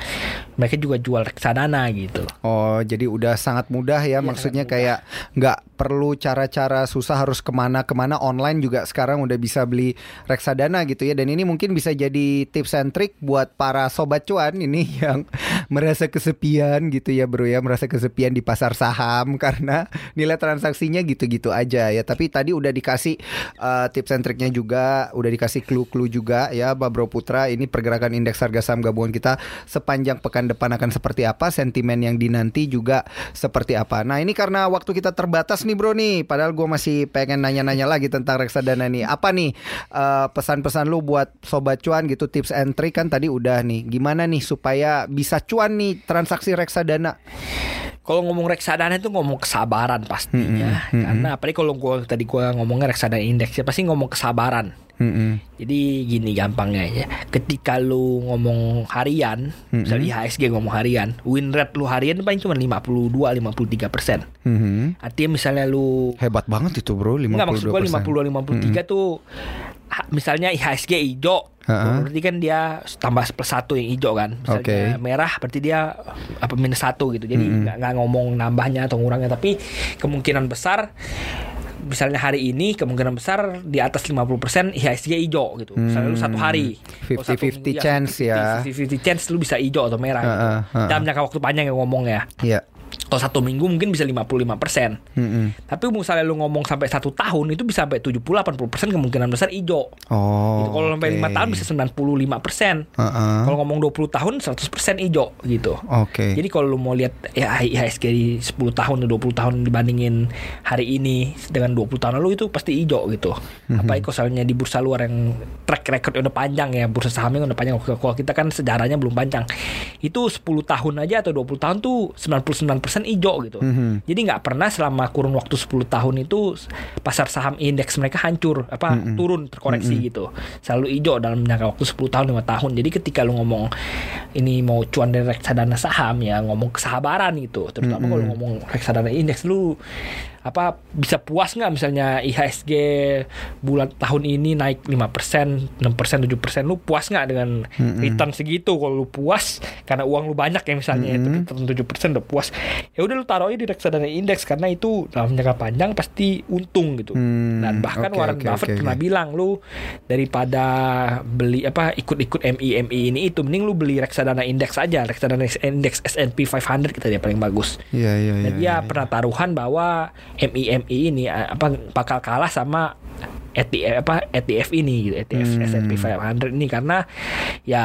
Speaker 1: mereka juga jual reksadana gitu.
Speaker 2: Oh, jadi udah sangat mudah ya, maksudnya kayak nggak perlu cara-cara susah harus ke mana-kemana online juga sekarang udah bisa beli reksadana gitu ya. Dan ini mungkin bisa jadi tips and trick buat para sobat cuan ini (laughs) yang merasa kesepian gitu ya bro ya, merasa kesepian di pasar saham (laughs) karena nilai transaksinya gitu-gitu aja ya. Tapi tadi udah dikasih uh, tips and triknya juga, udah dikasih clue-clue juga ya, Pak Bro Putra. Ini pergerakan indeks harga saham gabungan kita sepanjang pekan depan akan seperti apa, sentimen yang dinanti juga seperti apa. Nah ini karena waktu kita terbatas nih bro nih, padahal gue masih pengen nanya-nanya lagi tentang reksadana nih. Apa nih uh, pesan-pesan lu buat sobat cuan gitu, tips and trick kan tadi udah nih. Gimana nih supaya bisa cuan nih transaksi reksadana?
Speaker 1: Kalau ngomong reksadana itu ngomong kesabaran pastinya.
Speaker 2: Mm-mm, mm-mm.
Speaker 1: Karena apalagi kalau gua tadi gua ngomongnya reksadana indeks ya pasti ngomong kesabaran.
Speaker 2: Mm-mm.
Speaker 1: Jadi gini gampangnya ya. Ketika lu ngomong harian, misalnya IHSG ngomong harian, win rate lu harian paling cuma 52 53 persen.
Speaker 2: Mhm.
Speaker 1: Artinya misalnya lu
Speaker 2: Hebat banget itu bro 52
Speaker 1: Enggak maksud gua 52 53 tuh ha- misalnya IHSG hijau.
Speaker 2: Ha-ha.
Speaker 1: Berarti kan dia tambah plus satu yang hijau kan. Misalnya
Speaker 2: Oke.
Speaker 1: merah berarti dia apa minus satu gitu. Jadi nggak nggak ngomong nambahnya atau ngurangnya tapi kemungkinan besar misalnya hari ini kemungkinan besar di atas 50% IHSG hijau gitu. Misalnya lu satu hari. Kalau satu
Speaker 2: 50-50
Speaker 1: minggu,
Speaker 2: chance ya.
Speaker 1: 50-50 chance lu bisa hijau atau merah. gitu.
Speaker 2: Ha-ha, ha-ha.
Speaker 1: Dalam jangka waktu panjang yang ngomong ya.
Speaker 2: Iya
Speaker 1: Kalau satu minggu mungkin bisa 55%.
Speaker 2: Mm-mm.
Speaker 1: Tapi misalnya lu ngomong sampai satu tahun itu bisa sampai 70-80% kemungkinan besar hijau.
Speaker 2: Oh
Speaker 1: gitu. Kalau sampai lima tahun bisa 95%.
Speaker 2: Ha-ha.
Speaker 1: Kalau ngomong 20 tahun 100% hijau gitu.
Speaker 2: Oke
Speaker 1: Jadi kalau lu mau lihat ya IHSG di 10 tahun atau 20 tahun dibandingin hari ini dengan 20 tahun lalu itu pasti hijau gitu.
Speaker 2: Mhm.
Speaker 1: Apalagi kalau misalnya di bursa luar yang track record udah panjang ya, bursa sahamnya udah panjang. Kalau kita kan sejarahnya belum panjang. Itu 10 tahun aja atau 20 tahun tuh 99% hijau gitu.
Speaker 2: Mhm.
Speaker 1: Jadi nggak pernah selama kurun waktu 10 tahun itu pasar saham indeks mereka hancur apa
Speaker 2: Mhm.
Speaker 1: turun terkoreksi gitu. Selalu hijau dalam jangka waktu 10 tahun 5 tahun. Jadi ketika lu ngomong ini mau cuan dari reksadana saham ya ngomong kesabaran gitu. Terutama kalau ngomong reksadana indeks lu apa bisa puas nggak misalnya IHSG bulan tahun ini naik 5%, 6%, 7% lu puas nggak dengan return segitu kalau lu puas karena uang lu banyak ya misalnya itu return 7% udah puas. Ya udah lu taruh aja di reksadana indeks karena itu dalam jangka panjang pasti untung gitu.
Speaker 2: Hmm,
Speaker 1: Dan bahkan
Speaker 2: oke,
Speaker 1: Warren
Speaker 2: oke,
Speaker 1: Buffett
Speaker 2: oke,
Speaker 1: pernah
Speaker 2: oke.
Speaker 1: bilang lu daripada beli apa ikut-ikut MI MI ini itu mending lu beli reksadana indeks aja, reksadana indeks S&P 500 kita dia paling bagus.
Speaker 2: Iya iya iya
Speaker 1: Dan dia
Speaker 2: iya.
Speaker 1: pernah taruhan bahwa MI-MI ini eh, apa bakal kalah sama ETF apa ETF ini gitu, ETF
Speaker 2: Hmm.
Speaker 1: S&P 500 ini karena ya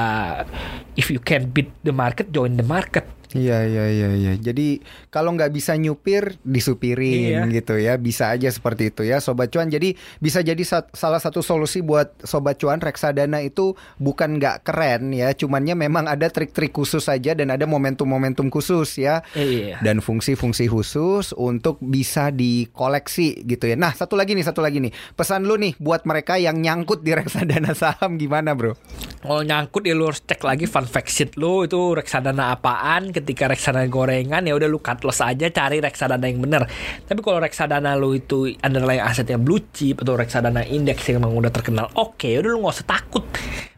Speaker 1: if you can beat the market join the market.
Speaker 2: Iya iya iya iya. Jadi kalau nggak bisa nyupir disupirin
Speaker 1: Iya.
Speaker 2: gitu ya. Bisa aja seperti itu ya sobat cuan. Jadi bisa jadi sat- salah satu solusi buat sobat cuan reksadana itu bukan nggak keren ya, cumannya memang ada trik-trik khusus saja dan ada momentum-momentum khusus ya.
Speaker 1: Iya.
Speaker 2: Dan fungsi-fungsi khusus untuk bisa dikoleksi gitu ya. Nah, satu lagi nih, satu lagi nih. Pesan lu nih buat mereka yang nyangkut di (laughs) reksadana saham gimana, Bro?
Speaker 1: Kalau nyangkut ya lu harus cek lagi fun fact sheet lu itu reksadana apaan. Ketika reksadana gorengan ya udah lu cut loss aja cari reksadana yang bener. Tapi kalau reksadana lu itu underlying asetnya blue chip atau reksadana indeks yang memang udah terkenal oke, udah lu nggak usah takut.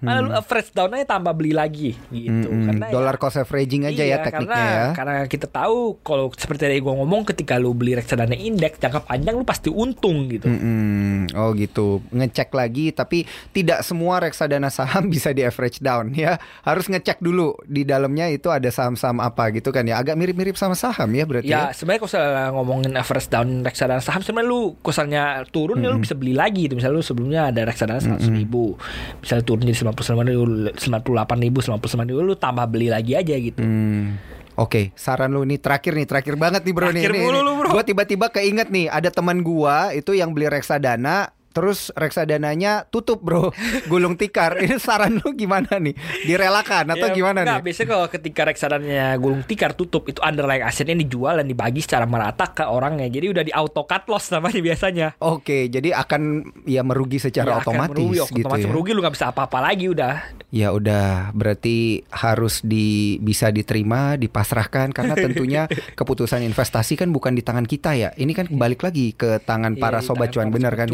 Speaker 1: Malah lu average down aja tambah beli lagi gitu.
Speaker 2: Mm-mm.
Speaker 1: Karena ya-
Speaker 2: Dollar cost averaging aja
Speaker 1: Iya,
Speaker 2: ya tekniknya
Speaker 1: karena,
Speaker 2: ya.
Speaker 1: Karena kita tahu kalau seperti tadi gue ngomong ketika lu beli reksadana indeks jangka panjang lu pasti untung gitu.
Speaker 2: Mm-mm. Oh gitu, ngecek lagi tapi tidak semua reksadana saham (laughs) bisa di average down ya. Harus ngecek dulu di dalamnya itu ada saham-saham apa gitu kan ya. Agak mirip-mirip sama saham ya berarti ya.
Speaker 1: Ya sebenarnya kalau ngomongin average down reksadana saham sebenarnya lu kosalnya turun ya lu bisa beli lagi itu misalnya lu sebelumnya ada reksadana seratus ribu misalnya turun jadi sembilan puluh sembilan ribu sembilan puluh delapan ribu sembilan puluh sembilan ribu lu tambah beli lagi aja gitu
Speaker 2: Hmm. Oke, saran lu nih terakhir nih, terakhir banget nih bro nih.
Speaker 1: Terakhir
Speaker 2: Ini-
Speaker 1: mulu
Speaker 2: ini.
Speaker 1: lu, bro.
Speaker 2: Gua tiba-tiba keinget nih, ada teman gua itu yang beli reksadana Terus reksadananya tutup bro. (laughs) Gulung tikar. Ini saran lu gimana nih? Direlakan atau
Speaker 1: Ya,
Speaker 2: gimana
Speaker 1: enggak,
Speaker 2: nih?
Speaker 1: biasanya kalau ketika reksadananya gulung tikar tutup itu underlying asetnya dijual dan dibagi secara merata ke orangnya. Jadi udah di auto cut loss namanya biasanya.
Speaker 2: Oke jadi akan ya merugi secara
Speaker 1: Ya,
Speaker 2: otomatis
Speaker 1: merugi,
Speaker 2: gitu
Speaker 1: otomatis
Speaker 2: ya.
Speaker 1: merugi lu nggak bisa apa-apa lagi udah.
Speaker 2: Ya udah, berarti harus di bisa diterima, dipasrahkan karena tentunya (laughs) keputusan investasi kan bukan di tangan kita ya. Ini kan balik lagi ke tangan para
Speaker 1: Iya,
Speaker 2: sobat cuan
Speaker 1: tangan para
Speaker 2: bener
Speaker 1: sobat
Speaker 2: kan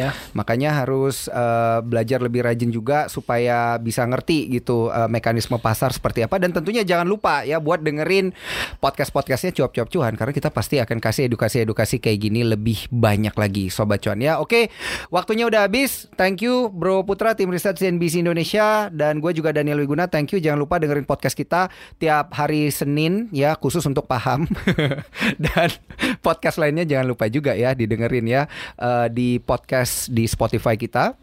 Speaker 2: ya. Makanya harus eh, belajar lebih rajin juga supaya bisa ngerti gitu eh, mekanisme pasar seperti apa dan tentunya jangan lupa ya buat dengerin podcast-podcastnya cuap-cuap cuan karena kita pasti akan kasih edukasi-edukasi kayak gini lebih banyak lagi sobat cuan ya. Oke, waktunya udah habis. Thank you Bro Putra tim riset CNBC Indonesia dan gue juga Daniel Wiguna. Thank you. Jangan lupa dengerin podcast kita tiap hari Senin ya khusus untuk paham (laughs) dan podcast lainnya jangan lupa juga ya didengerin ya eh, di podcast di Spotify kita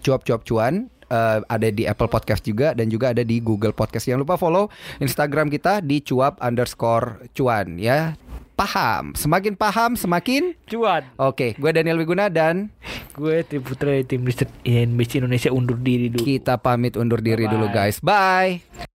Speaker 2: cuap-cuap cuan eh, ada di Apple Podcast juga dan juga ada di Google Podcast. Jangan lupa follow Instagram kita di cuap underscore cuan ya. Paham, semakin paham semakin
Speaker 1: cuan
Speaker 2: Oke, gue Daniel Wiguna dan
Speaker 1: gue tim putra tim riset INBC Indonesia undur diri dulu
Speaker 2: kita pamit undur diri
Speaker 1: Bye-bye.
Speaker 2: dulu guys. Bye.